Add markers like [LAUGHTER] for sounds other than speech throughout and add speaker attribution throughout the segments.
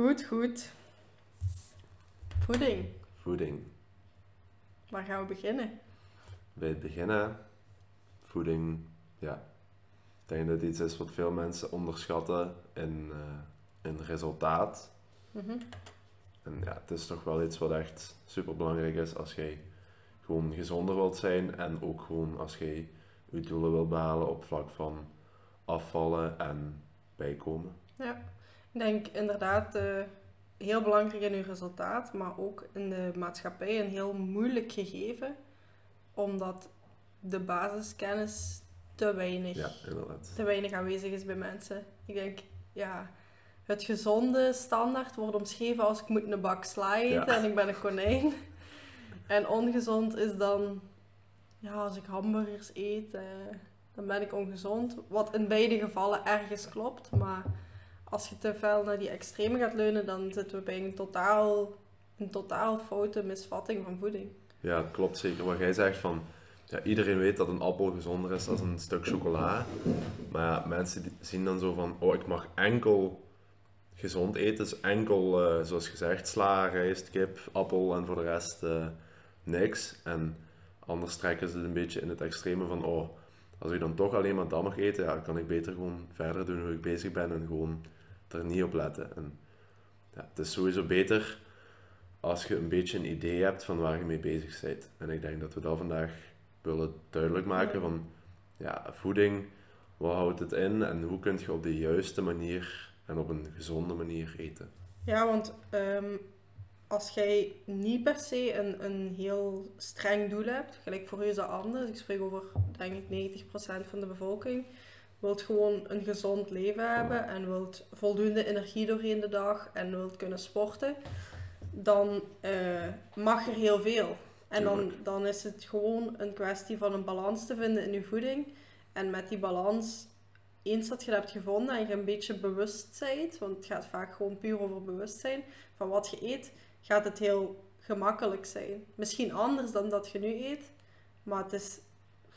Speaker 1: Goed, goed. Voeding.
Speaker 2: Voeding.
Speaker 1: Waar gaan we beginnen?
Speaker 2: Bij het beginnen, voeding, ja. Ik denk dat het iets is wat veel mensen onderschatten in, in resultaat.
Speaker 1: Mhm.
Speaker 2: En ja, het is toch wel iets wat echt super belangrijk is als jij gewoon gezonder wilt zijn en ook gewoon als jij je doelen wilt behalen op vlak van afvallen en bijkomen.
Speaker 1: Ja, ik denk inderdaad eh, heel belangrijk in uw resultaat, maar ook in de maatschappij een heel moeilijk gegeven, omdat de basiskennis te weinig,
Speaker 2: Ja,
Speaker 1: te weinig aanwezig is bij mensen. Ik denk, ja, het gezonde standaard wordt omschreven als ik moet een bak sla eten
Speaker 2: Ja.
Speaker 1: en ik ben een konijn. [LAUGHS] En ongezond is dan, ja, als ik hamburgers eet, eh, dan ben ik ongezond. Wat in beide gevallen ergens klopt, maar als je te veel naar die extreme gaat leunen, dan zitten we bij een totaal, een totaal foute misvatting van voeding.
Speaker 2: Ja, het klopt zeker wat jij zegt van... Ja, iedereen weet dat een appel gezonder is dan een stuk chocola. Maar mensen zien dan zo van... Oh, ik mag enkel gezond eten. Dus enkel, eh, zoals gezegd, sla, rijst, kip, appel en voor de rest eh, niks. En anders trekken ze het een beetje in het extreme van... Oh, als ik dan toch alleen maar dat mag eten, ja, kan ik beter gewoon verder doen hoe ik bezig ben en gewoon er niet op letten. En, ja, het is sowieso beter als je een beetje een idee hebt van waar je mee bezig bent. En ik denk dat we dat vandaag willen duidelijk maken van ja, voeding, wat houdt het in en hoe kun je op de juiste manier en op een gezonde manier eten.
Speaker 1: Ja, want ehm, als jij niet per se een, een heel streng doel hebt, gelijk voor u is dat anders, ik spreek over denk ik 90% van de bevolking, wilt gewoon een gezond leven hebben en wilt voldoende energie doorheen de dag en wilt kunnen sporten, dan eh, mag er heel veel. En dan, dan is het gewoon een kwestie van een balans te vinden in je voeding. En met die balans, eens dat je dat hebt gevonden en je een beetje bewust bent, want het gaat vaak gewoon puur over bewustzijn van wat je eet, gaat het heel gemakkelijk zijn. Misschien anders dan dat je nu eet, maar het is,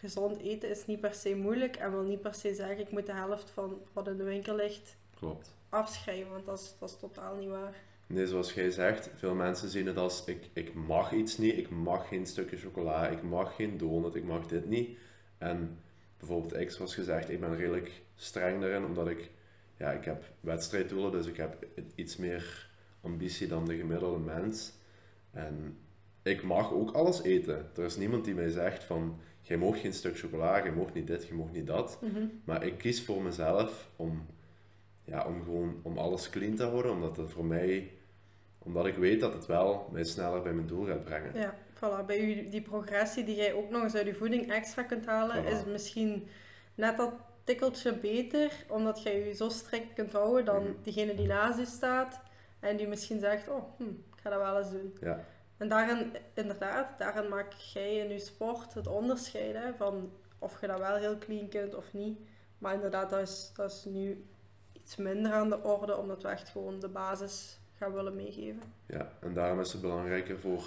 Speaker 1: gezond eten is niet per se moeilijk en wil niet per se zeggen ik moet de helft van wat in de winkel ligt
Speaker 2: Klopt.
Speaker 1: afschrijven, want dat is, dat is totaal niet waar.
Speaker 2: Nee, zoals jij zegt, veel mensen zien het als ik, ik mag iets niet, ik mag geen stukje chocola, ik mag geen donut, ik mag dit niet. En bijvoorbeeld ik, zoals gezegd, ik ben redelijk streng daarin, omdat ik, ja, ik heb wedstrijddoelen, dus ik heb iets meer ambitie dan de gemiddelde mens. En ik mag ook alles eten. Er is niemand die mij zegt van, jij mag geen stuk chocola, jij mag niet dit, je mag niet dat. Maar ik kies voor mezelf om, ja, om gewoon om alles clean te houden, omdat het voor mij, omdat ik weet dat het wel mij sneller bij mijn doel gaat brengen.
Speaker 1: Ja, voilà. Bij u, die progressie die jij ook nog eens uit je voeding extra kunt halen,
Speaker 2: Voilà.
Speaker 1: is misschien net dat tikkeltje beter, omdat jij je zo strikt kunt houden dan
Speaker 2: Mhm.
Speaker 1: diegene die naast je staat en die misschien zegt, oh, hm, ik ga dat wel eens doen.
Speaker 2: Ja,
Speaker 1: En daarin, inderdaad, daarin maak jij in je sport het onderscheid hè, van of je dat wel heel clean kunt of niet. Maar inderdaad, dat is, dat is nu iets minder aan de orde, omdat we echt gewoon de basis gaan willen meegeven.
Speaker 2: ja, en daarom is het belangrijker voor,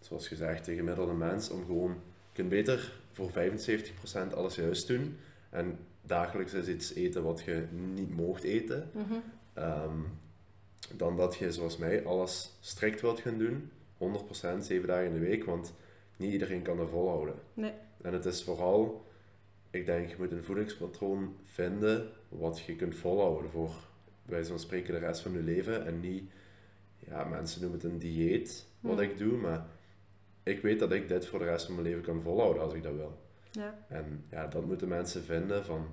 Speaker 2: zoals gezegd, de gemiddelde mens om gewoon, je kunt beter voor 75% alles juist doen en dagelijks is iets eten wat je niet moogt eten, Ehm, dan dat je, zoals mij, alles strikt wilt gaan doen, 100% 7 dagen in de week, want niet iedereen kan dat volhouden.
Speaker 1: Nee.
Speaker 2: En het is vooral, ik denk, je moet een voedingspatroon vinden wat je kunt volhouden voor, wijze van spreken, de rest van je leven. En niet, ja, mensen noemen het een dieet, wat
Speaker 1: Hmm.
Speaker 2: ik doe, maar ik weet dat ik dit voor de rest van mijn leven kan volhouden als ik dat wil.
Speaker 1: Ja.
Speaker 2: En ja, dat moeten mensen vinden van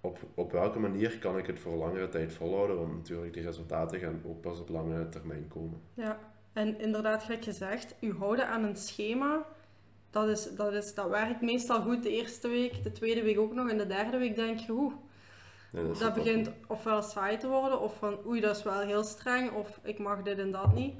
Speaker 2: op, op welke manier kan ik het voor langere tijd volhouden, want natuurlijk die resultaten gaan ook pas op lange termijn komen.
Speaker 1: Ja, en inderdaad, gelijk gezegd, u houden aan een schema, dat, is, dat, is, dat werkt meestal goed de eerste week, de tweede week ook nog, en de derde week denk je, oeh,
Speaker 2: dat
Speaker 1: begint ofwel saai te worden, of van oei, dat is wel heel streng, of ik mag dit en dat niet.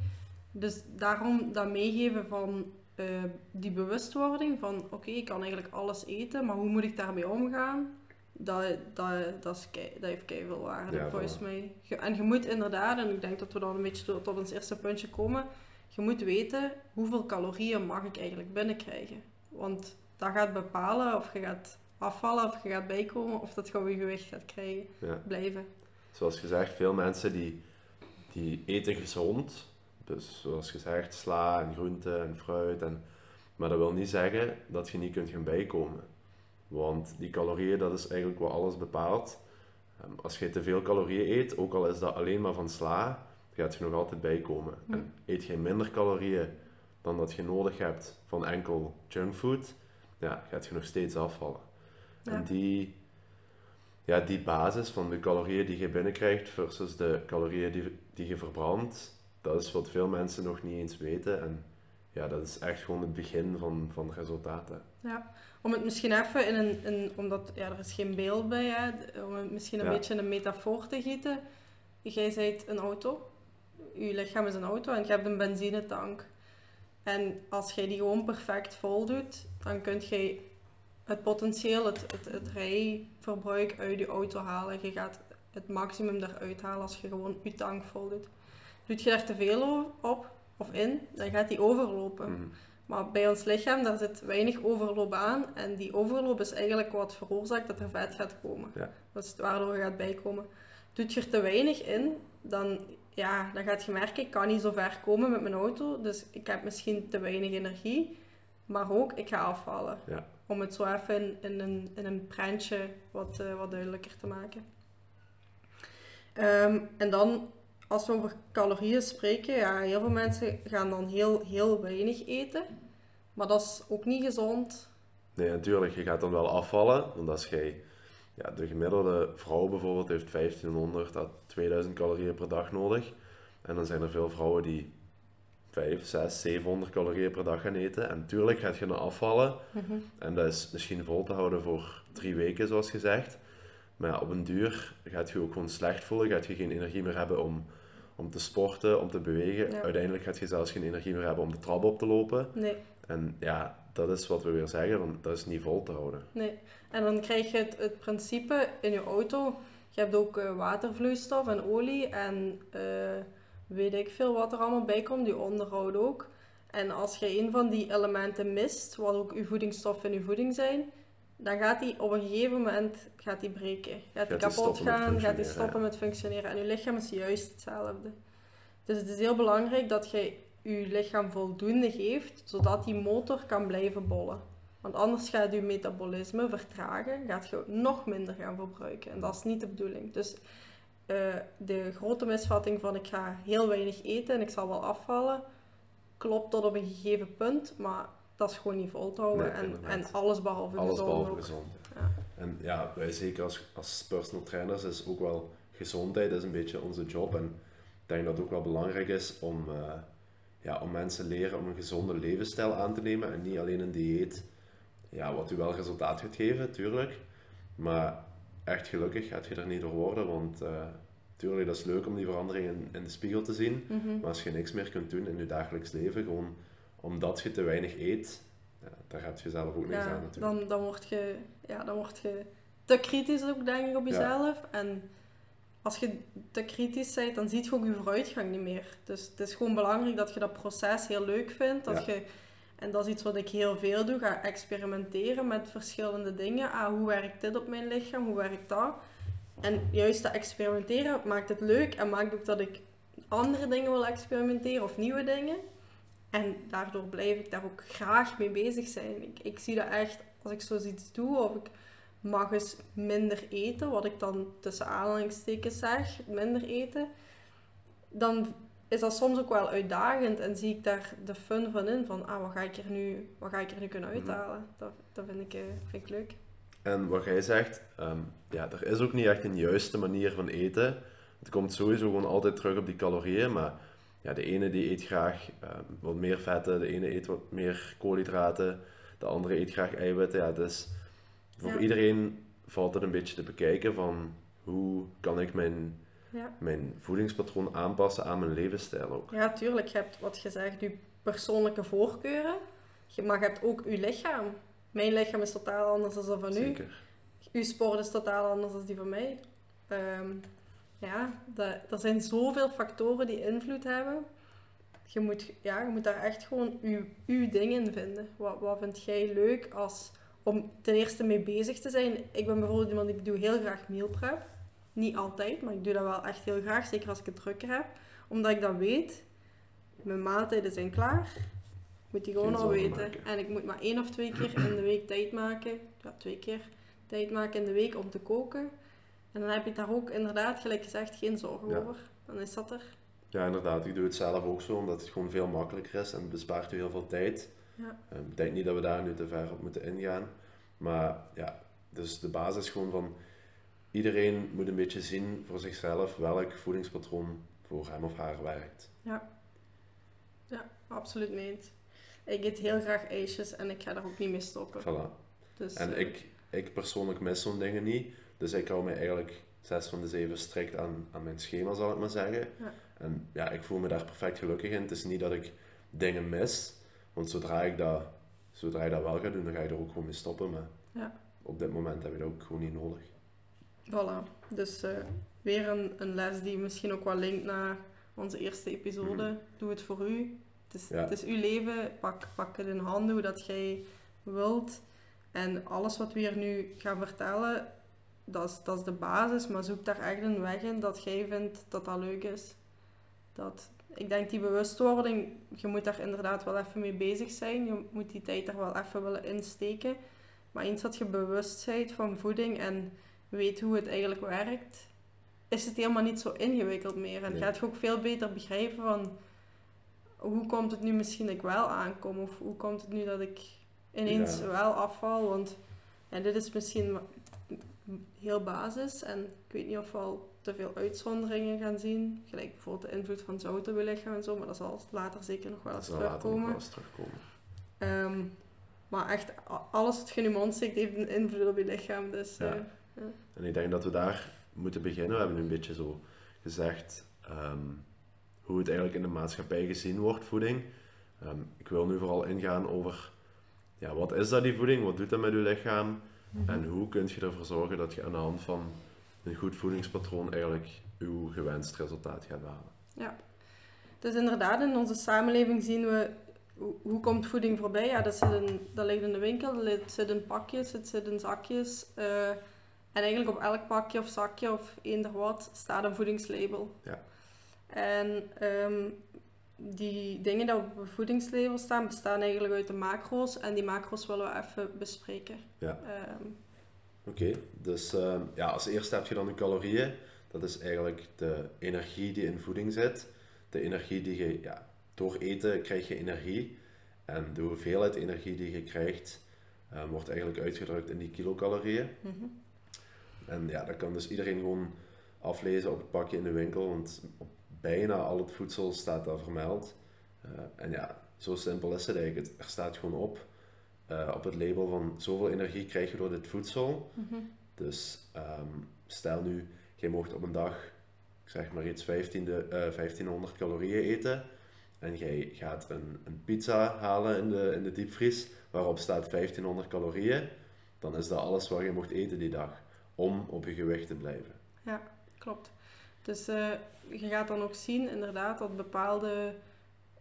Speaker 1: Dus daarom dat meegeven van eh, die bewustwording van oké, ik kan eigenlijk alles eten, maar hoe moet ik daarmee omgaan? Dat, dat, dat, is kei, dat heeft veel waarde,
Speaker 2: Ja,
Speaker 1: volgens mij. En je moet inderdaad, en ik denk dat we dan een beetje tot, tot ons eerste puntje komen, je moet weten hoeveel calorieën mag ik eigenlijk binnenkrijgen. Want dat gaat bepalen of je gaat afvallen, of je gaat bijkomen, of dat gewoon je gewicht gaat krijgen
Speaker 2: Ja.
Speaker 1: blijven.
Speaker 2: Zoals gezegd, veel mensen die die eten gezond. Dus zoals gezegd, sla en groenten en fruit. En, maar dat wil niet zeggen dat je niet kunt gaan bijkomen. Want die calorieën, dat is eigenlijk wat alles bepaalt. Ehm, als je te veel calorieën eet, ook al is dat alleen maar van sla, gaat je nog altijd bijkomen. En eet je minder calorieën dan dat je nodig hebt van enkel junkfood, ja, gaat je nog steeds afvallen.
Speaker 1: Ja.
Speaker 2: En die, ja, die basis van de calorieën die je binnenkrijgt versus de calorieën die, die je verbrandt, dat is wat veel mensen nog niet eens weten. En ja, dat is echt gewoon het begin van, van resultaten.
Speaker 1: Ja, om het misschien even in een, in, omdat ja, er is geen beeld bij, hè, om het misschien een
Speaker 2: Ja.
Speaker 1: beetje in een metafoor te gieten. Jij bent een auto, je lichaam is een auto en je hebt een benzinetank. En als jij die gewoon perfect vol doet, dan kun je het potentieel, het, het, het rijverbruik uit je auto halen. Je gaat het maximum eruit halen als je gewoon je tank vol doet. Doet je daar te veel op of in, dan gaat die overlopen.
Speaker 2: Mhm.
Speaker 1: Maar bij ons lichaam, daar zit weinig overloop aan. En die overloop is eigenlijk wat veroorzaakt dat er vet gaat komen.
Speaker 2: Ja.
Speaker 1: Dus waardoor je gaat bijkomen. Doet je er te weinig in, dan, ja, dan gaat je merken, ik kan niet zo ver komen met mijn auto. Dus ik heb misschien te weinig energie. Maar ook, ik ga afvallen.
Speaker 2: Ja.
Speaker 1: Om het zo even in, in, een, in een prentje wat, eh, wat duidelijker te maken. Ehm, en dan, als we over calorieën spreken, ja, heel veel mensen gaan dan heel, heel weinig eten. Maar dat is ook niet gezond.
Speaker 2: Nee, natuurlijk, je gaat dan wel afvallen. Want als jij, ja, de gemiddelde vrouw bijvoorbeeld heeft 1500 à 2000 calorieën per dag nodig. En dan zijn er veel vrouwen die 5, 6, 700 calorieën per dag gaan eten. En natuurlijk gaat je dan afvallen. En dat is misschien vol te houden voor drie weken, zoals gezegd. Maar ja, op een duur gaat je ook gewoon slecht voelen. Gaat je geen energie meer hebben om, om te sporten, om te bewegen.
Speaker 1: Ja.
Speaker 2: Uiteindelijk gaat je zelfs geen energie meer hebben om de trap op te lopen.
Speaker 1: Nee,
Speaker 2: En ja, dat is wat we weer zeggen, want dat is niet vol te houden.
Speaker 1: nee. En dan krijg je het, het principe in je auto. Je hebt ook eh, watervloeistof en olie en eh, weet ik veel wat er allemaal bij komt. Die onderhoud ook. En als je een van die elementen mist, wat ook uw voedingsstoffen in uw voeding zijn, dan gaat die op een gegeven moment gaat die breken. Gaat die kapot gaan, gaat die stoppen
Speaker 2: ja.
Speaker 1: met functioneren. En uw lichaam is juist hetzelfde. Dus het is heel belangrijk dat je je lichaam voldoende geeft, zodat die motor kan blijven bollen. Want anders gaat je metabolisme vertragen, gaat je nog minder gaan verbruiken. En dat is niet de bedoeling. Dus eh, de grote misvatting van ik ga heel weinig eten en ik zal wel afvallen, klopt tot op een gegeven punt, maar dat is gewoon niet vol te houden.
Speaker 2: Nee,
Speaker 1: en, en alles behalve
Speaker 2: Alles
Speaker 1: gezond
Speaker 2: behalve gezond. ja. En ja, wij zeker als, als personal trainers is ook wel gezondheid is een beetje onze job. En ik denk dat het ook wel belangrijk is om, eh, ja, om mensen leren om een gezonde levensstijl aan te nemen. En niet alleen een dieet, ja, wat u wel resultaat gaat geven, tuurlijk. Maar echt gelukkig gaat je er niet door worden, want eh tuurlijk, dat is leuk om die verandering in, in de spiegel te zien.
Speaker 1: Mhm.
Speaker 2: Maar als je niks meer kunt doen in je dagelijks leven, gewoon omdat je te weinig eet, ja, daar heb je zelf ook niks aan natuurlijk.
Speaker 1: dan, dan, word je, ja, dan word je te kritisch ook, denk ik, op jezelf. En als je te kritisch bent, dan zie je ook je vooruitgang niet meer. Dus het is gewoon belangrijk dat je dat proces heel leuk vindt. Dat je, en dat is iets wat ik heel veel doe. Ga experimenteren met verschillende dingen. Ah, hoe werkt dit op mijn lichaam? Hoe werkt dat? En juist dat experimenteren maakt het leuk en maakt ook dat ik andere dingen wil experimenteren of nieuwe dingen. En daardoor blijf ik daar ook graag mee bezig zijn. Ik, ik zie dat echt, als ik zoiets doe, of ik mag eens minder eten, wat ik dan tussen aanhalingstekens zeg, minder eten, dan is dat soms ook wel uitdagend en zie ik daar de fun van in, van ah, wat ga ik er nu, wat ga ik er nu kunnen
Speaker 2: Mhm.
Speaker 1: uithalen. Dat, dat vind, ik, eh, vind ik leuk.
Speaker 2: En wat jij zegt, ehm, ja, er is ook niet echt een juiste manier van eten. Het komt sowieso gewoon altijd terug op die calorieën, maar ja, de ene die eet graag ehm, wat meer vetten, de ene eet wat meer koolhydraten, de andere eet graag eiwitten. Ja, dus voor
Speaker 1: Ja.
Speaker 2: iedereen valt het een beetje te bekijken van hoe kan ik mijn,
Speaker 1: Ja.
Speaker 2: mijn voedingspatroon aanpassen aan mijn levensstijl ook.
Speaker 1: ja, tuurlijk. Je hebt wat gezegd, je persoonlijke voorkeuren, maar je hebt ook je lichaam. Mijn lichaam is totaal anders dan dat van u.
Speaker 2: Zeker.
Speaker 1: Uw sport is totaal anders dan die van mij. Ehm, ja, dat, er zijn zoveel factoren die invloed hebben. Je moet, ja, je moet daar echt gewoon uw, uw ding in vinden. Wat, wat vind jij leuk als, om ten eerste mee bezig te zijn? Ik ben bijvoorbeeld iemand, ik doe heel graag meal prep. Niet altijd, maar ik doe dat wel echt heel graag, zeker als ik het drukker heb. Omdat ik dan weet, mijn maaltijden zijn klaar. Ik moet die gewoon al weten.
Speaker 2: maken.
Speaker 1: En ik moet maar één of twee keer in de week tijd maken. Ja, twee keer tijd maken in de week om te koken. En dan heb je daar ook inderdaad, gelijk gezegd, geen zorgen
Speaker 2: Ja.
Speaker 1: over. Dan is dat er.
Speaker 2: Ja, inderdaad. Ik doe het zelf ook zo, omdat het gewoon veel makkelijker is en het bespaart u heel veel tijd.
Speaker 1: Ja.
Speaker 2: Eh, Ik denk niet dat we daar nu te ver op moeten ingaan. Maar ja, dus de basis gewoon van iedereen moet een beetje zien voor zichzelf welk voedingspatroon voor hem of haar werkt.
Speaker 1: Absoluut niet. Ik eet heel graag ijsjes en ik ga daar ook niet mee stoppen.
Speaker 2: Voilà.
Speaker 1: Dus,
Speaker 2: En
Speaker 1: eh,
Speaker 2: ik, ik persoonlijk mis zo'n dingen niet. Dus ik hou me eigenlijk zes van de zeven strikt aan, aan mijn schema, zal ik maar zeggen.
Speaker 1: Ja.
Speaker 2: En ja, ik voel me daar perfect gelukkig in. Het is niet dat ik dingen mis. Want zodra ik dat, zodra ik dat wel ga doen, dan ga je er ook gewoon mee stoppen. Maar
Speaker 1: Ja.
Speaker 2: op dit moment heb je dat ook gewoon niet nodig.
Speaker 1: Voilà. Dus eh, weer een, een les die misschien ook wel linkt naar onze eerste episode. Doe het voor u. Het is,
Speaker 2: Ja.
Speaker 1: het is uw leven. Pak, pak het in handen hoe dat jij wilt. En alles wat we hier nu gaan vertellen, dat is, dat is de basis. Maar zoek daar echt een weg in dat jij vindt dat dat leuk is. Dat, ik denk die bewustwording, je moet daar inderdaad wel even mee bezig zijn. Je moet die tijd er wel even willen insteken. Maar eens dat je bewust bent van voeding en weet hoe het eigenlijk werkt, is het helemaal niet zo ingewikkeld meer. En
Speaker 2: Nee.
Speaker 1: gaat je ook veel beter begrijpen van hoe komt het nu misschien ik wel aankom of hoe komt het nu dat ik ineens
Speaker 2: Ja.
Speaker 1: wel afval. Want ja, dit is misschien heel basis en ik weet niet of we al te veel uitzonderingen gaan zien. Gelijk bijvoorbeeld de invloed van zout op je lichaam en zo, maar dat zal later zeker nog wel eens terugkomen.
Speaker 2: wel terugkomen.
Speaker 1: Maar echt, alles wat je in je mond steekt, heeft een invloed op je lichaam. Dus
Speaker 2: Ja.
Speaker 1: eh,
Speaker 2: En ik denk dat we daar moeten beginnen. We hebben nu een beetje zo gezegd ehm, hoe het eigenlijk in de maatschappij gezien wordt, voeding. Ehm, ik wil nu vooral ingaan over ja, wat is dat die voeding, wat doet dat met je lichaam en hoe kun je ervoor zorgen dat je aan de hand van een goed voedingspatroon eigenlijk uw gewenst resultaat gaat halen.
Speaker 1: Dus inderdaad, in onze samenleving zien we hoe, komt voeding voorbij. Ja, dat, zit in, dat ligt in de winkel, dat zit in pakjes, het zit in zakjes. eh, en eigenlijk op elk pakje of zakje of eender wat staat een voedingslabel.
Speaker 2: Ja.
Speaker 1: En ehm, die dingen die op het voedingslabel staan, bestaan eigenlijk uit de macro's. En die macro's willen we even bespreken.
Speaker 2: Ja.
Speaker 1: Ehm,
Speaker 2: Oké, dus ehm, ja, als eerste heb je dan de calorieën. Dat is eigenlijk de energie die in voeding zit. De energie die je, ja, door eten krijg je energie. En de hoeveelheid energie die je krijgt, ehm, wordt eigenlijk uitgedrukt in die kilocalorieën.
Speaker 1: mhm.
Speaker 2: En ja, dat kan dus iedereen gewoon aflezen op het pakje in de winkel, want op bijna al het voedsel staat daar vermeld. Eh, en ja, zo simpel is het eigenlijk. Het- Er staat gewoon op, eh, op het label van zoveel energie krijg je door dit voedsel.
Speaker 1: Mhm.
Speaker 2: Dus ehm, stel nu, je mocht op een dag, ik zeg maar iets, 15 de, eh, 1500 calorieën eten. En jij gaat een, een pizza halen in de, in de diepvries, waarop staat 1500 calorieën. Dan is dat alles wat je mocht eten die dag, om op je gewicht te blijven.
Speaker 1: Ja, klopt. Dus eh, je gaat dan ook zien inderdaad dat bepaalde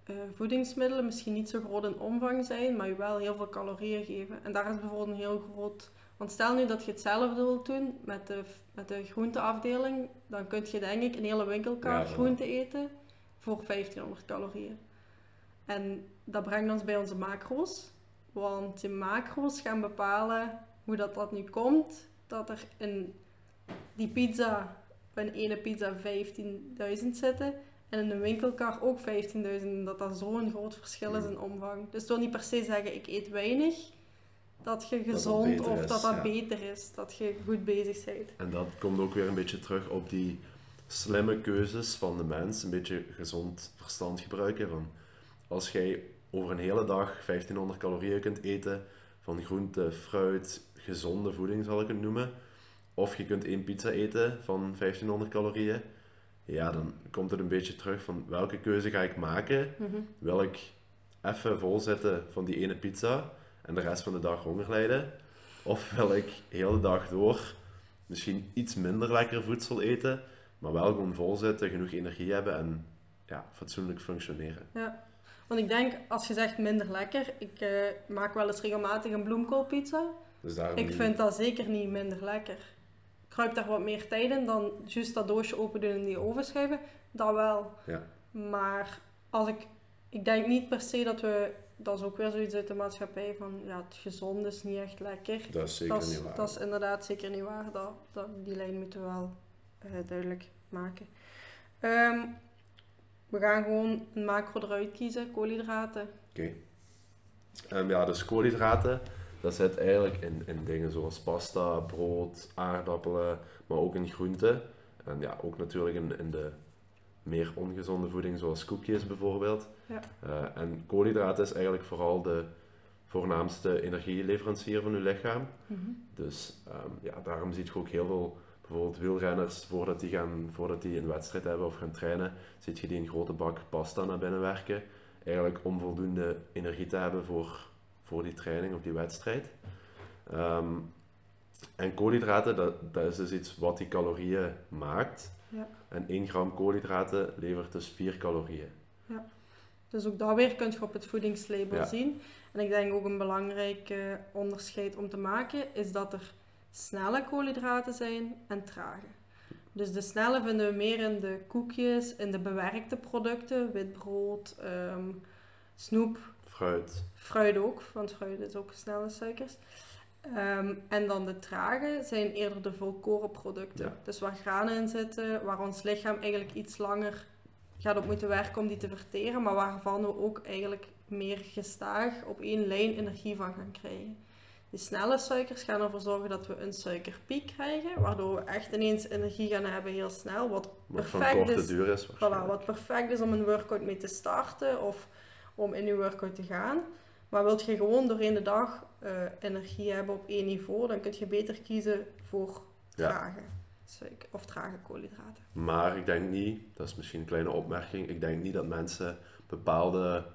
Speaker 1: eh, voedingsmiddelen misschien niet zo groot in omvang zijn, maar je wel heel veel calorieën geven. En daar is bijvoorbeeld een heel groot... Want stel nu dat je hetzelfde wilt doen met de, met de groenteafdeling, dan kun je denk ik een hele winkelkar
Speaker 2: Ja,
Speaker 1: groente eten voor 1500 calorieën. En dat brengt ons bij onze macro's. Want die macro's gaan bepalen hoe dat, dat nu komt. Dat er in die pizza, bij een ene pizza 15.000 zitten. En in een winkelkar ook 15.000. Dat dat zo'n groot verschil is in omvang. Dus het wil niet per se zeggen, ik eet weinig. Dat je
Speaker 2: dat
Speaker 1: gezond of dat dat beter is. Dat je goed bezig bent.
Speaker 2: En dat komt ook weer een beetje terug op die slimme keuzes van de mens. Een beetje gezond verstand gebruiken. Van als jij over een hele dag 1500 calorieën kunt eten van groente, fruit, gezonde voeding zal ik het noemen. Of je kunt één pizza eten van 1500 calorieën. Ja, dan komt het een beetje terug van welke keuze ga ik maken?
Speaker 1: Mhm.
Speaker 2: Wil ik even vol zitten van die ene pizza en de rest van de dag honger lijden? Of wil ik heel de dag door misschien iets minder lekker voedsel eten, maar wel gewoon vol zitten, genoeg energie hebben en ja, fatsoenlijk functioneren?
Speaker 1: Ja. Want ik denk, als je zegt minder lekker, ik eh, maak wel eens regelmatig een bloemkoolpizza.
Speaker 2: Dus
Speaker 1: Ik
Speaker 2: niet-
Speaker 1: vind dat zeker niet minder lekker. Kruipt daar wat meer tijd in dan juist dat doosje open doen en die oven schuiven. Dat wel.
Speaker 2: Ja.
Speaker 1: Maar als ik, ik denk niet per se dat we, dat is ook weer zoiets uit de maatschappij van, ja, het gezond is niet echt lekker.
Speaker 2: Dat is zeker
Speaker 1: dat, is,
Speaker 2: niet waar.
Speaker 1: dat is inderdaad zeker niet waar. Dat, dat, die lijn moeten we wel eh, duidelijk maken. Ehm, we gaan gewoon een macro eruit kiezen, koolhydraten.
Speaker 2: Oké. Ehm, ja, dus koolhydraten, dat zit eigenlijk in, in dingen zoals pasta, brood, aardappelen, maar ook in groenten. En ja, ook natuurlijk in, in de meer ongezonde voeding, zoals koekjes bijvoorbeeld.
Speaker 1: Ja.
Speaker 2: Eh, en koolhydraten is eigenlijk vooral de voornaamste energieleverancier van je lichaam. Dus ehm, ja, daarom zie je ook heel veel, bijvoorbeeld wielrenners, voordat die, gaan, voordat die een wedstrijd hebben of gaan trainen, zie je die een grote bak pasta naar binnen werken. Eigenlijk om voldoende energie te hebben voor, voor die training of die wedstrijd. Ehm, en koolhydraten, dat, dat is dus iets wat die calorieën maakt.
Speaker 1: Ja.
Speaker 2: En 1 gram koolhydraten levert dus 4 calorieën.
Speaker 1: Dus ook dat weer kun je op het voedingslabel
Speaker 2: Ja.
Speaker 1: zien. En ik denk ook een belangrijk onderscheid om te maken is dat er snelle koolhydraten zijn en trage. Dus de snelle vinden we meer in de koekjes, in de bewerkte producten, wit brood, ehm, snoep,
Speaker 2: Fruit.
Speaker 1: fruit ook, want fruit is ook snelle suikers. Ehm, en dan de trage zijn eerder de volkorenproducten.
Speaker 2: Ja.
Speaker 1: Dus waar granen in zitten, waar ons lichaam eigenlijk iets langer gaat op moeten werken om die te verteren, maar waarvan we ook eigenlijk meer gestaag op één lijn energie van gaan krijgen. Die snelle suikers gaan ervoor zorgen dat we een suikerpiek krijgen, waardoor we echt ineens energie gaan hebben heel snel, wat perfect is
Speaker 2: duur is.
Speaker 1: Voilà, wat perfect is om een workout mee te starten of om in je workout te gaan. Maar wilt je gewoon doorheen de dag eh, energie hebben op één niveau, dan kun je beter kiezen voor
Speaker 2: Ja.
Speaker 1: trage suiker of trage koolhydraten.
Speaker 2: Maar ik denk niet, dat is misschien een kleine opmerking, ik denk niet dat mensen bepaalde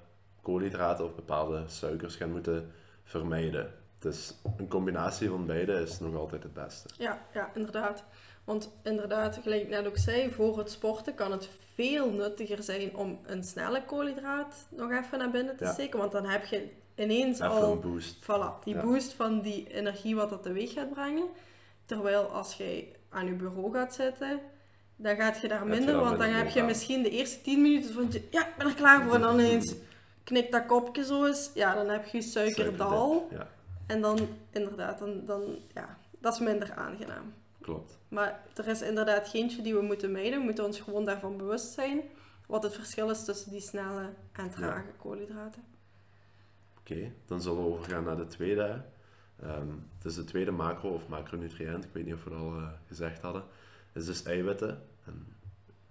Speaker 2: koolhydraten of bepaalde suikers gaan moeten vermijden. Dus een combinatie van beide is nog altijd het beste.
Speaker 1: Ja, ja, inderdaad. Want inderdaad, gelijk ik net ook zei, voor het sporten kan het veel nuttiger zijn om een snelle koolhydraat nog even naar binnen te
Speaker 2: Ja.
Speaker 1: steken. Want dan heb je ineens
Speaker 2: Even
Speaker 1: al
Speaker 2: boost.
Speaker 1: Voilà, die
Speaker 2: Ja.
Speaker 1: boost van die energie wat dat teweeg gaat brengen. Terwijl als jij aan je bureau gaat zitten, dan gaat je daar minder, want dan heb je misschien de eerste 10 minuten van, je, ja, ik ben er klaar voor. En dan ineens knikt dat kopje zo eens, ja, dan heb je suikerdal.
Speaker 2: Suikerdip, Ja,
Speaker 1: En dan, inderdaad, dan, dan, ja, dat is minder aangenaam.
Speaker 2: Klopt.
Speaker 1: Maar er is inderdaad geentje die we moeten mijden. We moeten ons gewoon daarvan bewust zijn wat het verschil is tussen die snelle en trage koolhydraten.
Speaker 2: Oké, dan zullen we overgaan naar de tweede. Ehm het is de tweede macro of macronutriënt, ik weet niet of we het al eh, gezegd hadden. is dus eiwitten. En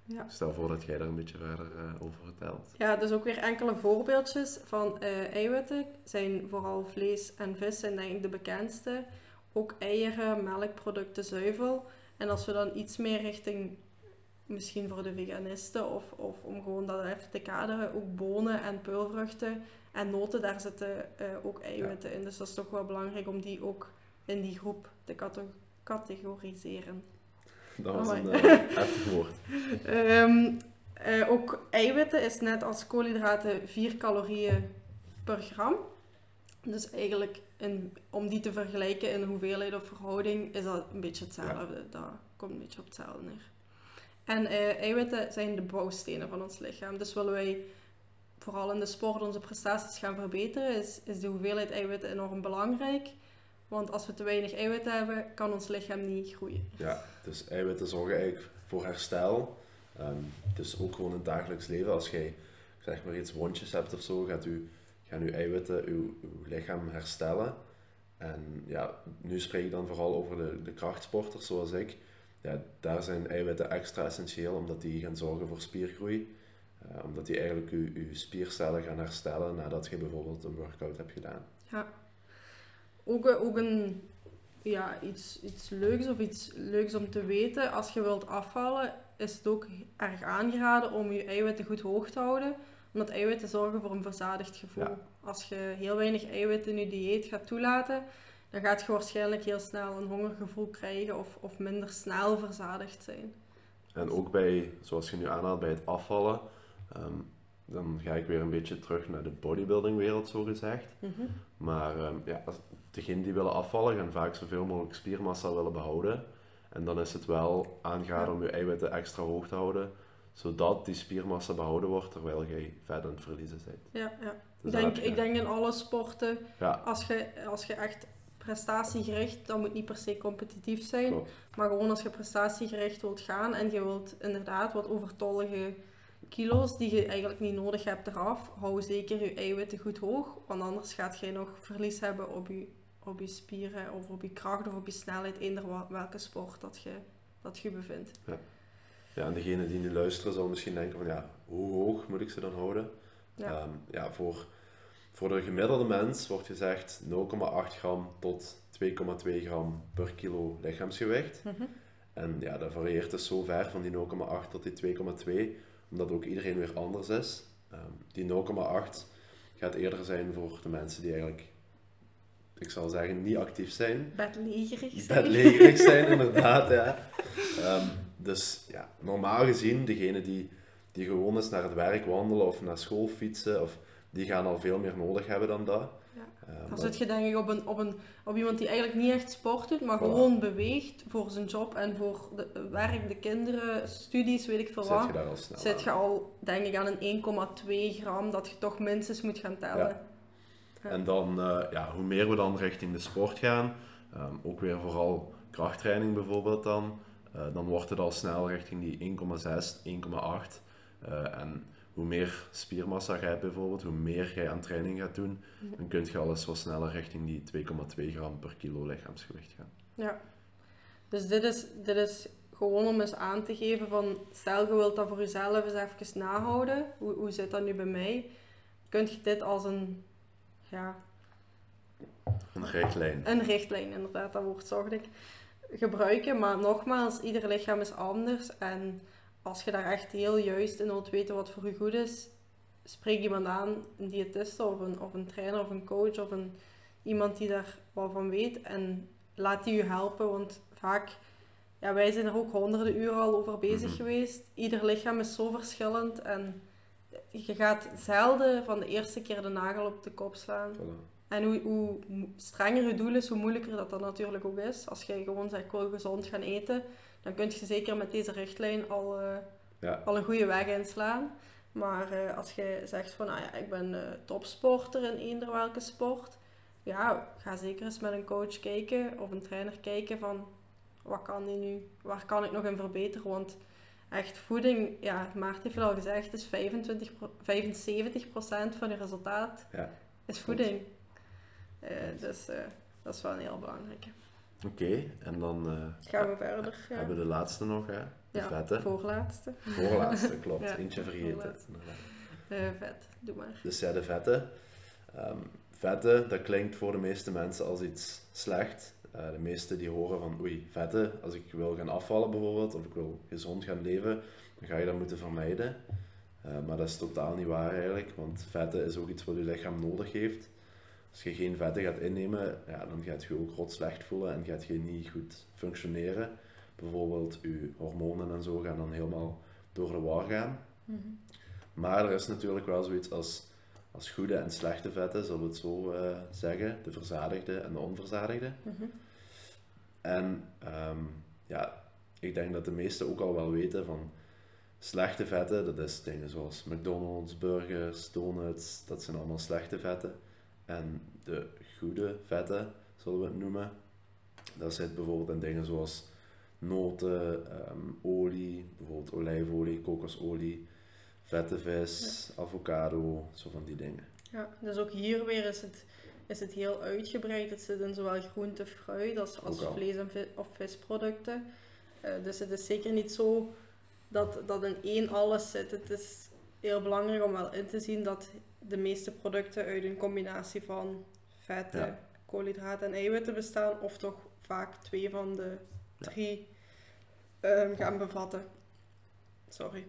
Speaker 1: Ja.
Speaker 2: stel voor dat jij daar een beetje verder eh, over vertelt.
Speaker 1: Ja, dus ook weer enkele voorbeeldjes van eh, eiwitten. Zijn vooral vlees en vis zijn denk ik de bekendste. Ook eieren, melkproducten, zuivel. En als we dan iets meer richting, misschien voor de veganisten of, of om gewoon dat even te kaderen, ook bonen en peulvruchten en noten, daar zitten eh, ook eiwitten in. Dus dat is toch wel belangrijk om die ook in die groep te cate- categoriseren.
Speaker 2: Dat was een heftig woord. [LAUGHS]
Speaker 1: Ehm, eh, ook eiwitten is net als koolhydraten 4 calorieën per gram. Dus eigenlijk in, om die te vergelijken in hoeveelheid of verhouding is dat een beetje hetzelfde. Dat komt een beetje op hetzelfde neer. En eh, eiwitten zijn de bouwstenen van ons lichaam. Dus willen wij vooral in de sport onze prestaties gaan verbeteren, is, is de hoeveelheid eiwitten enorm belangrijk. Want als we te weinig eiwitten hebben, kan ons lichaam niet groeien.
Speaker 2: Ja, dus eiwitten zorgen eigenlijk voor herstel. Ehm, dus ook gewoon in het dagelijks leven, als jij zeg maar iets wondjes hebt of zo, gaat u, gaan uw eiwitten uw, uw lichaam herstellen. En ja, nu spreek ik dan vooral over de, de krachtsporters zoals ik. Ja, daar zijn eiwitten extra essentieel, omdat die gaan zorgen voor spiergroei. Eh, omdat die eigenlijk uw, uw spiercellen gaan herstellen nadat je bijvoorbeeld een workout hebt gedaan.
Speaker 1: Ja. Ook, eh, ook een, ja, iets, iets leuks of iets leuks om te weten. Als je wilt afvallen, is het ook erg aangeraden om je eiwitten goed hoog te houden. Omdat eiwitten zorgen voor een verzadigd gevoel.
Speaker 2: Ja.
Speaker 1: Als je heel weinig eiwitten in je dieet gaat toelaten, dan gaat je waarschijnlijk heel snel een hongergevoel krijgen of, of minder snel verzadigd zijn.
Speaker 2: En ook bij, zoals je nu aanhaalt, bij het afvallen, ehm, dan ga ik weer een beetje terug naar de bodybuilding wereld, zo gezegd. Maar ehm, ja, degenen die willen afvallen, gaan vaak zoveel mogelijk spiermassa willen behouden. En dan is het wel aangeraden om je eiwitten extra hoog te houden, zodat die spiermassa behouden wordt terwijl je vet aan het verliezen bent.
Speaker 1: Ja, ja.
Speaker 2: Dus
Speaker 1: ik, denk,
Speaker 2: je-
Speaker 1: ik denk in alle sporten,
Speaker 2: Ja,
Speaker 1: als je, als je echt prestatiegericht, dat moet niet per se competitief zijn,
Speaker 2: klopt.
Speaker 1: maar gewoon als je prestatiegericht wilt gaan en je wilt inderdaad wat overtollige kilo's die je eigenlijk niet nodig hebt eraf, hou zeker je eiwitten goed hoog, want anders gaat je nog verlies hebben op je, op je spieren of op je kracht of op je snelheid, eender welke sport dat je, dat je bevindt.
Speaker 2: Ja, en degene die nu luisteren zal misschien denken van ja, hoe hoog moet ik ze dan houden?
Speaker 1: Ja.
Speaker 2: Ja, ja voor, voor de gemiddelde mens wordt gezegd 0,8 gram tot 2,2 gram per kilo lichaamsgewicht.
Speaker 1: Mhm.
Speaker 2: En ja, dat varieert dus zo ver van die 0,8 tot die 2,2, omdat ook iedereen weer anders is. Ehm, die 0,8 gaat eerder zijn voor de mensen die eigenlijk, ik zal zeggen, niet actief zijn.
Speaker 1: Bedlegerig zijn.
Speaker 2: Bedlegerig zijn, inderdaad, ja. [LAUGHS] Ehm, dus ja, normaal gezien, degene die, die gewoon eens naar het werk wandelen of naar school fietsen, of, die gaan al veel meer nodig hebben dan dat.
Speaker 1: Ja.
Speaker 2: Ehm,
Speaker 1: Dan zit je denk ik op, een, op, een, op iemand die eigenlijk niet echt sport doet, maar
Speaker 2: Voilà.
Speaker 1: gewoon beweegt voor zijn job en voor de werk, de kinderen, studies, weet ik veel
Speaker 2: zit je
Speaker 1: wat.
Speaker 2: daar al snel
Speaker 1: Zit
Speaker 2: aan.
Speaker 1: je al, denk ik, aan een 1,2 gram dat je toch minstens moet gaan tellen.
Speaker 2: Ja. En dan, eh, ja, hoe meer we dan richting de sport gaan, ehm, ook weer vooral krachttraining bijvoorbeeld dan, eh, dan wordt het al snel richting die 1,6, 1,8. Eh, en hoe meer spiermassa jij hebt bijvoorbeeld, hoe meer jij aan training gaat doen,
Speaker 1: Ja.
Speaker 2: dan kun je al eens wat sneller richting die 2,2 gram per kilo lichaamsgewicht gaan.
Speaker 1: Ja. Dus dit is, dit is gewoon om eens aan te geven van, stel je wilt dat voor jezelf eens even nahouden, hoe, hoe zit dat nu bij mij? Kun je dit als een, ja,
Speaker 2: Een richtlijn.
Speaker 1: Een richtlijn, inderdaad, dat woord zocht ik. Gebruiken, maar nogmaals, ieder lichaam is anders. En als je daar echt heel juist in wilt weten wat voor je goed is, spreek iemand aan, een diëtiste of een, of een trainer of een coach of een, iemand die daar wat van weet. En laat die je helpen, want vaak, ja, wij zijn er ook honderden uren al over bezig
Speaker 2: Mhm.
Speaker 1: geweest. Ieder lichaam is zo verschillend en je gaat zelden van de eerste keer de nagel op de kop slaan.
Speaker 2: Voilà.
Speaker 1: En hoe, hoe strenger je doel is, hoe moeilijker dat, dat natuurlijk ook is. Als jij gewoon zegt, ik wil gezond gaan eten, dan kun je zeker met deze richtlijn al, eh,
Speaker 2: Ja.
Speaker 1: al een goede weg inslaan. Maar eh, als je zegt van, nou ja, ik ben eh, topsporter in eender welke sport, ja, ga zeker eens met een coach kijken of een trainer kijken van, wat kan die nu, waar kan ik nog in verbeteren? Want echt voeding, ja, Maarten heeft het al gezegd, is 25, pro- 75% van je resultaat
Speaker 2: Ja.
Speaker 1: is voeding. Dus eh, dat is wel een heel belangrijke.
Speaker 2: Oké, en dan eh,
Speaker 1: Gaan we verder? Ja,
Speaker 2: hebben we de laatste nog, hè? De
Speaker 1: Ja,
Speaker 2: vette.
Speaker 1: voorlaatste.
Speaker 2: Voorlaatste, [LAUGHS] klopt.
Speaker 1: Ja,
Speaker 2: Eentje vergeten.
Speaker 1: Eh, vet, doe maar.
Speaker 2: Dus ja, de vette. Ehm vette, dat klinkt voor de meeste mensen als iets slecht. Eh, de meesten die horen van, oei, vette, als ik wil gaan afvallen bijvoorbeeld, of ik wil gezond gaan leven, dan ga je dat moeten vermijden. Eh, maar dat is totaal niet waar eigenlijk, want vette is ook iets wat je lichaam nodig heeft. Als je geen vetten gaat innemen, ja, dan gaat je ook rot slecht voelen en gaat je niet goed functioneren. Bijvoorbeeld je hormonen en zo gaan dan helemaal door de war gaan. Maar er is natuurlijk wel zoiets als, als goede en slechte vetten, zullen we het zo eh, zeggen. De verzadigde en de onverzadigde.
Speaker 1: Mhm.
Speaker 2: En ehm, ja, ik denk dat de meesten ook al wel weten van slechte vetten, dat is dingen zoals McDonald's, burgers, donuts, dat zijn allemaal slechte vetten. En de goede vetten, zullen we het noemen, dat zit bijvoorbeeld in dingen zoals noten, ehm, olie, bijvoorbeeld olijfolie, kokosolie, vette vis, avocado, zo van die dingen.
Speaker 1: Ja, dus ook hier weer is het, is het heel uitgebreid. Het zit in zowel groente, fruit als, als vlees- en of visproducten. Eh, dus het is zeker niet zo dat, dat in één alles zit. Het is heel belangrijk om wel in te zien dat de meeste producten uit een combinatie van vetten,
Speaker 2: Ja.
Speaker 1: koolhydraten en eiwitten bestaan. Of toch vaak twee van de
Speaker 2: Ja.
Speaker 1: drie ehm, gaan bevatten. Sorry.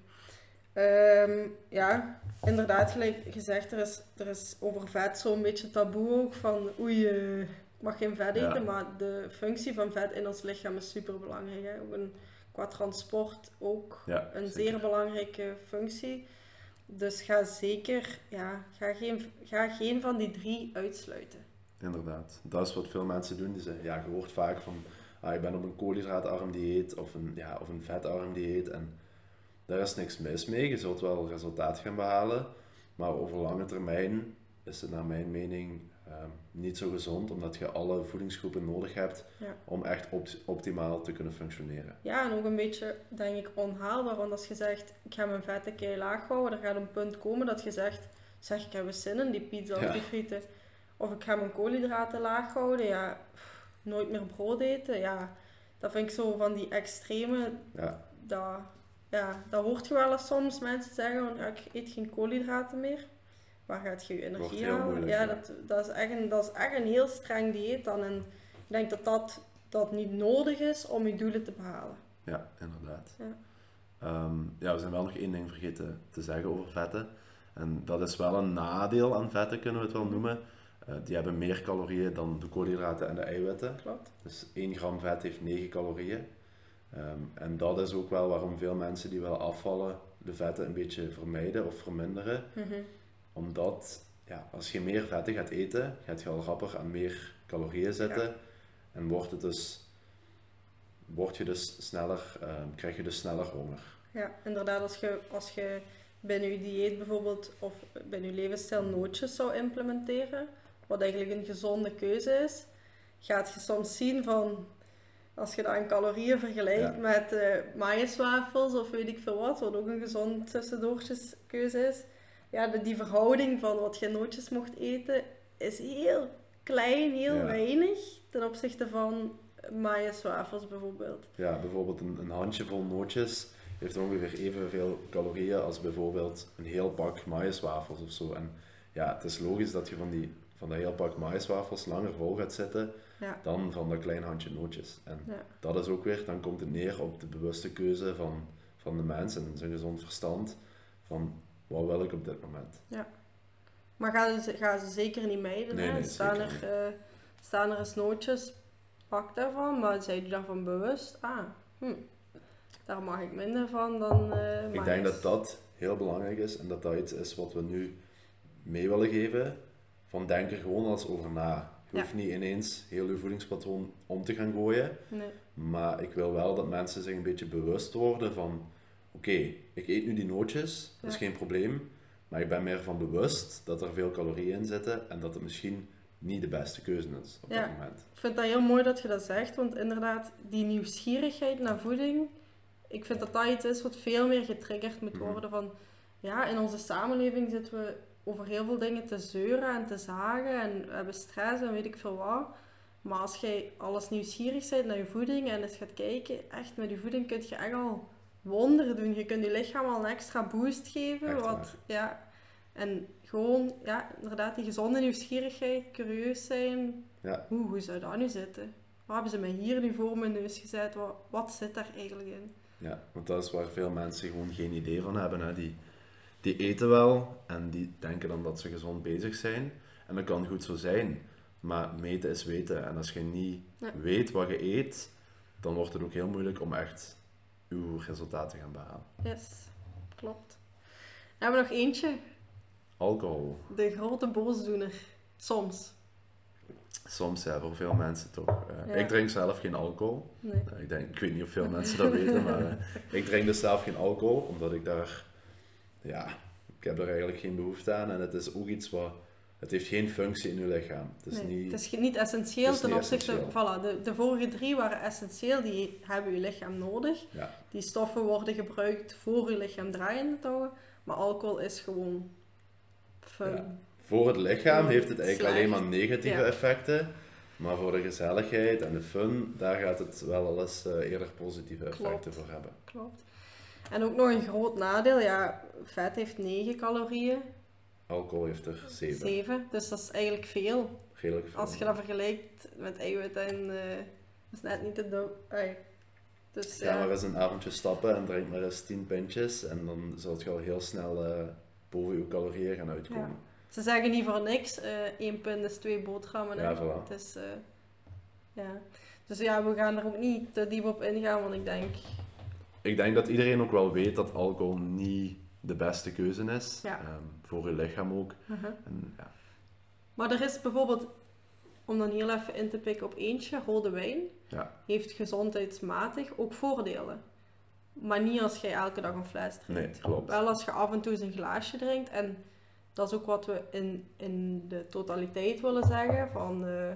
Speaker 1: Ehm, ja, inderdaad, gelijk gezegd, er is, er is over vet zo'n beetje taboe ook van oei, eh, ik mag geen vet
Speaker 2: Ja.
Speaker 1: eten, maar de functie van vet in ons lichaam is super belangrijk. Hè? Ook een, qua transport ook een
Speaker 2: zeker.
Speaker 1: zeer belangrijke functie. Dus ga zeker, ja, ga geen, ga geen van die drie uitsluiten.
Speaker 2: Inderdaad. Dat is wat veel mensen doen. Die zeggen, ja, je hoort vaak van ah, ik ben op een koolhydraatarm dieet of een, ja, of een vetarm dieet. En daar is niks mis mee. Je zult wel resultaat gaan behalen. Maar over lange termijn is het naar mijn mening ehm, niet zo gezond, omdat je alle voedingsgroepen nodig hebt
Speaker 1: Ja.
Speaker 2: om echt opt- optimaal te kunnen functioneren.
Speaker 1: Ja, en ook een beetje, denk ik, onhaalbaar. Want als je zegt, ik ga mijn vetten kei laag houden, er gaat een punt komen dat je zegt, zeg, ik heb zin in die pizza
Speaker 2: Ja.
Speaker 1: of die frieten. Of ik ga mijn koolhydraten laag houden, ja, pff, nooit meer brood eten. Ja, dat vind ik zo van die extreme,
Speaker 2: Ja,
Speaker 1: dat, ja, dat hoort je wel eens soms mensen zeggen, van, ja, ik eet geen koolhydraten meer. Waar gaat je je energie halen? Ja, dat, dat, is echt een, dat is echt een heel streng dieet dan. En ik denk dat dat, dat niet nodig is om je doelen te behalen.
Speaker 2: ja inderdaad.
Speaker 1: Ja.
Speaker 2: Ehm, ja, we zijn wel nog één ding vergeten te zeggen over vetten. En dat is wel een nadeel aan vetten, kunnen we het wel noemen. Eh, die hebben meer calorieën dan de koolhydraten en de eiwitten.
Speaker 1: Klopt.
Speaker 2: Dus 1 gram vet heeft 9 calorieën. Ehm, en dat is ook wel waarom veel mensen die willen afvallen, de vetten een beetje vermijden of verminderen.
Speaker 1: Mhm.
Speaker 2: Omdat ja, als je meer vetten gaat eten, gaat je al rapper aan meer calorieën zitten. En wordt het dus, word je dus sneller, ehm, krijg je dus sneller honger.
Speaker 1: Ja, inderdaad, als je, als je binnen je dieet bijvoorbeeld of binnen je levensstijl nootjes zou implementeren, wat eigenlijk een gezonde keuze is, gaat je soms zien van, als je dat aan calorieën vergelijkt
Speaker 2: Ja.
Speaker 1: met eh maïswafels of weet ik veel wat, wat ook een gezond tussendoortjeskeuze is, ja, de, die verhouding van wat je nootjes mocht eten is heel klein, heel
Speaker 2: Ja.
Speaker 1: weinig ten opzichte van maïswafels bijvoorbeeld.
Speaker 2: Ja, bijvoorbeeld een, een handjevol nootjes heeft ongeveer evenveel calorieën als bijvoorbeeld een heel pak maïswafels of zo. En ja, het is logisch dat je van, die, van dat heel pak maïswafels langer vol gaat zitten
Speaker 1: Ja.
Speaker 2: dan van dat klein handje nootjes. En
Speaker 1: Ja.
Speaker 2: dat is ook weer, dan komt het neer op de bewuste keuze van, van de mens en zijn gezond verstand van wat wil ik op dit moment.
Speaker 1: Maar gaan ze, gaan ze zeker niet mijden.
Speaker 2: Nee,
Speaker 1: hè?
Speaker 2: nee,
Speaker 1: staan, er, eh, staan er eens nootjes, pak daarvan, maar zijn jullie daarvan bewust? Ah, hm, daar mag ik minder van dan eh
Speaker 2: Ik denk dat dat heel belangrijk is en dat dat iets is wat we nu mee willen geven. Van denk er gewoon eens over na. Je
Speaker 1: Ja.
Speaker 2: hoeft niet ineens heel je voedingspatroon om te gaan gooien.
Speaker 1: Nee,
Speaker 2: Maar ik wil wel dat mensen zich een beetje bewust worden van... Oké, ik eet nu die nootjes, dat is geen probleem. Maar ik ben meer van bewust dat er veel calorieën in zitten en dat het misschien niet de beste keuze is op dat moment.
Speaker 1: ik vind dat heel mooi dat je dat zegt, want inderdaad, die nieuwsgierigheid naar voeding, ik vind dat dat iets is wat veel meer getriggerd moet
Speaker 2: Mhm.
Speaker 1: worden van, ja, in onze samenleving zitten we over heel veel dingen te zeuren en te zagen en we hebben stress en weet ik veel wat. Maar als jij alles nieuwsgierig bent naar je voeding en eens gaat kijken, echt met je voeding kun je echt al wonderen doen. Je kunt je lichaam al een extra boost geven.
Speaker 2: Echt
Speaker 1: wat, ja, en gewoon, ja, inderdaad, die gezonde nieuwsgierigheid, curieus zijn.
Speaker 2: Ja.
Speaker 1: Hoe, hoe zou dat nu zitten? Wat hebben ze mij hier nu voor mijn neus gezet? Wat, wat zit daar eigenlijk in?
Speaker 2: Ja, want dat is waar veel mensen gewoon geen idee van hebben. Hè. Die, die eten wel en die denken dan dat ze gezond bezig zijn. En dat kan goed zo zijn, maar meten is weten. En als je niet
Speaker 1: Ja.
Speaker 2: weet wat je eet, dan wordt het ook heel moeilijk om echt uw resultaten te gaan behalen.
Speaker 1: Yes, klopt. Dan hebben we nog eentje.
Speaker 2: Alcohol.
Speaker 1: De grote boosdoener. Soms.
Speaker 2: Soms ja, voor veel mensen toch. Eh,
Speaker 1: Ja.
Speaker 2: Ik drink zelf geen alcohol.
Speaker 1: Nee.
Speaker 2: Eh, ik, denk, ik weet niet of veel mensen dat weten, maar eh, [LAUGHS] ik drink dus zelf geen alcohol, omdat ik daar, ja, ik heb er eigenlijk geen behoefte aan. En het is ook iets wat, het heeft geen functie in je lichaam. Het is
Speaker 1: Nee,
Speaker 2: niet,
Speaker 1: het is niet essentieel
Speaker 2: is
Speaker 1: ten
Speaker 2: niet
Speaker 1: opzichte...
Speaker 2: essentieel.
Speaker 1: Voilà, de, de vorige drie waren essentieel. Die hebben je lichaam nodig.
Speaker 2: ja,
Speaker 1: Die stoffen worden gebruikt voor je lichaam draaiende te houden. Maar alcohol is gewoon fun.
Speaker 2: Ja. voor het lichaam heeft het eigenlijk alleen maar negatieve
Speaker 1: Ja.
Speaker 2: effecten. Maar voor de gezelligheid en de fun, daar gaat het wel al eens eh, eerder positieve
Speaker 1: Klopt.
Speaker 2: effecten voor hebben.
Speaker 1: Klopt. En ook nog een groot nadeel. Ja, vet heeft 9 calorieën.
Speaker 2: Alcohol heeft er 7.
Speaker 1: 7. Dus dat is eigenlijk veel.
Speaker 2: Redelijk veel.
Speaker 1: Als je dat vergelijkt met eiwitten en... eh is net niet te. Ai. Dus
Speaker 2: Ga
Speaker 1: ja.
Speaker 2: maar eens een avondje stappen en drink maar eens 10 pintjes en dan zult je al heel snel eh, boven je calorieën gaan uitkomen.
Speaker 1: Ze zeggen niet voor niks, eh één pint is twee boterhammen.
Speaker 2: Ja, voilà.
Speaker 1: Is, eh, ja. Dus ja, we gaan er ook niet te diep op ingaan, want ik denk,
Speaker 2: Ik denk dat iedereen ook wel weet dat alcohol niet de beste keuze is.
Speaker 1: Ja.
Speaker 2: Ehm, voor je lichaam ook. En, ja.
Speaker 1: Maar er is bijvoorbeeld om dan heel even in te pikken op eentje, rode wijn,
Speaker 2: Ja.
Speaker 1: heeft gezondheidsmatig ook voordelen. Maar niet als je elke dag een fles drinkt.
Speaker 2: Nee, klopt.
Speaker 1: Wel als je af en toe eens een glaasje drinkt. En dat is ook wat we in, in de totaliteit willen zeggen. Van, eh,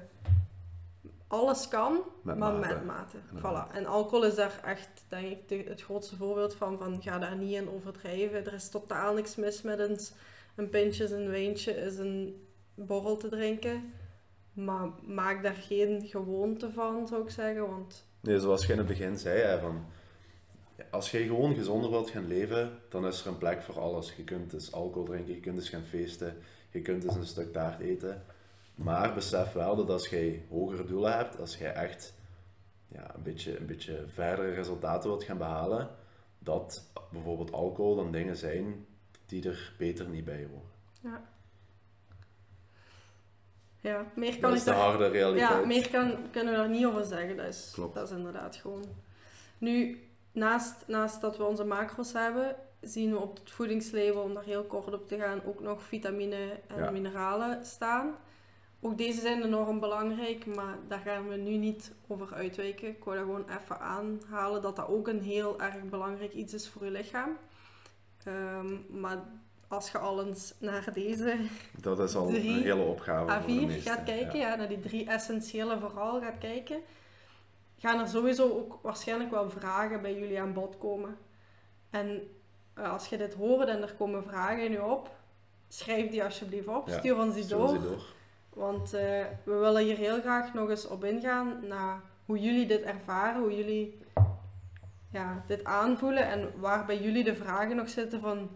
Speaker 1: alles kan,
Speaker 2: Met
Speaker 1: maar
Speaker 2: mate.
Speaker 1: met mate. Voilà. En alcohol is daar echt, denk ik, de- het grootste voorbeeld van. van ga daar niet in overdrijven. Er is totaal niks mis met een, een pintje, een wijntje, is een borrel te drinken. Maar maak daar geen gewoonte van, zou ik zeggen. Want
Speaker 2: Nee, zoals je in het begin zei, hè, van, als je gewoon gezonder wilt gaan leven, dan is er een plek voor alles. Je kunt dus alcohol drinken, je kunt dus gaan feesten, je kunt dus een stuk taart eten. Maar besef wel dat als jij hogere doelen hebt, als jij echt ja, een, beetje, een beetje verdere resultaten wilt gaan behalen, dat bijvoorbeeld alcohol dan dingen zijn die er beter niet bij horen.
Speaker 1: ja. Ja, meer kan
Speaker 2: Dat is de
Speaker 1: daar
Speaker 2: harde realiteit.
Speaker 1: Ja, meer kan, kunnen we daar niet over zeggen. Dat is,
Speaker 2: Klopt.
Speaker 1: dat is inderdaad gewoon. Nu, naast, naast dat we onze macro's hebben, zien we op het voedingslabel, om daar heel kort op te gaan, ook nog vitamine en
Speaker 2: Ja.
Speaker 1: mineralen staan. Ook deze zijn enorm belangrijk, maar daar gaan we nu niet over uitwijken. Ik wou dat gewoon even aanhalen dat dat ook een heel erg belangrijk iets is voor je lichaam. Ehm, maar als je al eens naar deze
Speaker 2: Dat is al
Speaker 1: Drie
Speaker 2: een hele opgave voor de
Speaker 1: A4
Speaker 2: meesten.
Speaker 1: gaat kijken,
Speaker 2: Ja.
Speaker 1: ja. naar die drie essentiële vooral gaat kijken, gaan er sowieso ook waarschijnlijk wel vragen bij jullie aan bod komen. En eh, als je dit hoort en er komen vragen in je op, schrijf die alsjeblieft op,
Speaker 2: Ja,
Speaker 1: stuur ons die door. Want eh, we willen hier heel graag nog eens op ingaan naar hoe jullie dit ervaren, hoe jullie ja, dit aanvoelen en waar bij jullie de vragen nog zitten van,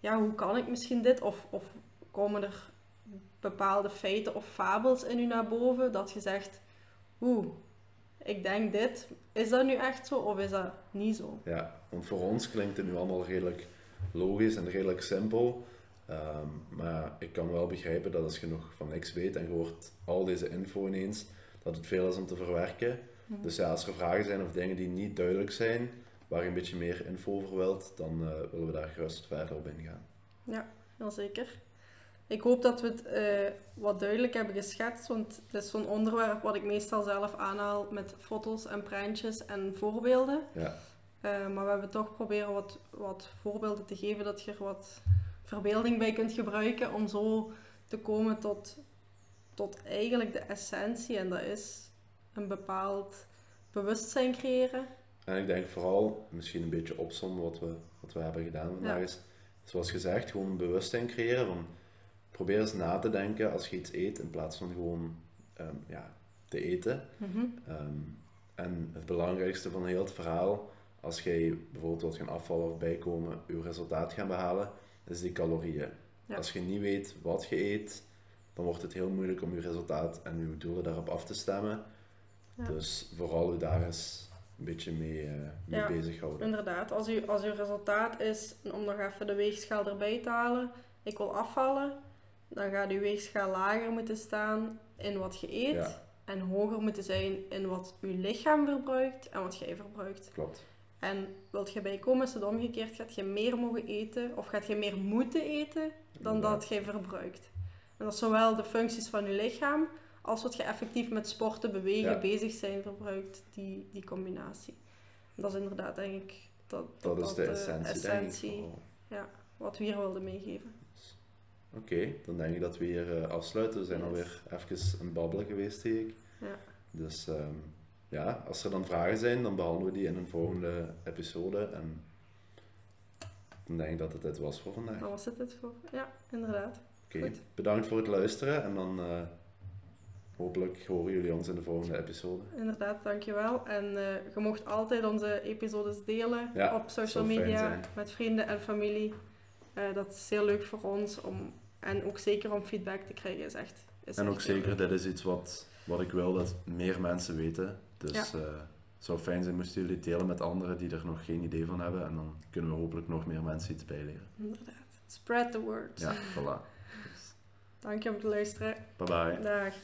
Speaker 1: ja, hoe kan ik misschien dit? Of, of komen er bepaalde feiten of fabels in u naar boven dat je zegt, oeh, ik denk dit, is dat nu echt zo of is dat niet zo?
Speaker 2: Ja, want voor ons klinkt het nu allemaal redelijk logisch en redelijk simpel. Ehm, maar ik kan wel begrijpen dat als je nog van niks weet en je hoort al deze info ineens, dat het veel is om te verwerken. Dus ja, als er vragen zijn of dingen die niet duidelijk zijn, waar je een beetje meer info over wilt, dan eh, willen we daar gerust verder op ingaan.
Speaker 1: Heel zeker. Ik hoop dat we het eh, wat duidelijk hebben geschetst, want het is zo'n onderwerp wat ik meestal zelf aanhaal met foto's en prentjes en voorbeelden.
Speaker 2: Ja,
Speaker 1: Eh, maar we hebben toch proberen wat, wat voorbeelden te geven dat je er wat verbeelding bij kunt gebruiken om zo te komen tot, tot eigenlijk de essentie. En dat is een bepaald bewustzijn creëren.
Speaker 2: en ik denk vooral, misschien een beetje opzommen wat we, wat we hebben gedaan vandaag,
Speaker 1: Ja.
Speaker 2: is zoals gezegd, gewoon bewustzijn creëren. Van, probeer eens na te denken als je iets eet, in plaats van gewoon ehm, ja, te eten.
Speaker 1: Mhm.
Speaker 2: Ehm, en het belangrijkste van heel het verhaal, als jij bijvoorbeeld wilt gaan afvallen of bijkomen, je resultaat gaan behalen, is die calorieën.
Speaker 1: Ja.
Speaker 2: Als je niet weet wat je eet, dan wordt het heel moeilijk om je resultaat en je doelen daarop af te stemmen.
Speaker 1: Ja.
Speaker 2: Dus vooral je daar eens een beetje mee, eh mee
Speaker 1: Ja.
Speaker 2: bezighouden.
Speaker 1: Inderdaad, als, u, als uw resultaat is, om nog even de weegschaal erbij te halen, ik wil afvallen, dan gaat uw weegschaal lager moeten staan in wat je eet.
Speaker 2: Ja.
Speaker 1: En hoger moeten zijn in wat uw lichaam verbruikt en wat jij verbruikt.
Speaker 2: Klopt.
Speaker 1: En wilt je bijkomen, is het omgekeerd, gaat je meer mogen eten of gaat je meer moeten eten dan
Speaker 2: Inderdaad.
Speaker 1: dat jij verbruikt. En dat is zowel de functies van je lichaam als wat je effectief met sporten, bewegen,
Speaker 2: Ja.
Speaker 1: bezig zijn verbruikt, die, die combinatie. Dat is inderdaad denk ik dat,
Speaker 2: Dat is de
Speaker 1: de
Speaker 2: essentie,
Speaker 1: essentie
Speaker 2: denk ik. vooral.
Speaker 1: wat we hier wilden meegeven.
Speaker 2: Oké, dan denk ik dat we hier eh, afsluiten. We zijn
Speaker 1: Yes.
Speaker 2: alweer even een babbelen geweest, zie ik.
Speaker 1: Ja.
Speaker 2: Dus ehm, ja, als er dan vragen zijn, dan behandelen we die in een volgende episode. En dan denk ik dat het dit was voor vandaag.
Speaker 1: Dan was het het voor. Ja, inderdaad.
Speaker 2: Oké, bedankt voor het luisteren en dan eh, hopelijk horen jullie ons in de volgende episode.
Speaker 1: Inderdaad, dankjewel. En eh, je mocht altijd onze episodes delen
Speaker 2: Ja,
Speaker 1: op social media met vrienden en familie. Eh, dat is heel leuk voor ons om, en ook zeker om feedback te krijgen. Is echt, is
Speaker 2: En
Speaker 1: echt
Speaker 2: ook zeker,
Speaker 1: leuk.
Speaker 2: dit is iets wat, wat ik wil dat meer mensen weten. Dus
Speaker 1: Ja.
Speaker 2: eh, het zou fijn zijn moesten jullie delen met anderen die er nog geen idee van hebben. En dan kunnen we hopelijk nog meer mensen iets bijleren.
Speaker 1: Inderdaad. Spread the word.
Speaker 2: Ja, voilà. [LAUGHS]
Speaker 1: Dank je om te luisteren.
Speaker 2: Bye bye.
Speaker 1: Dag.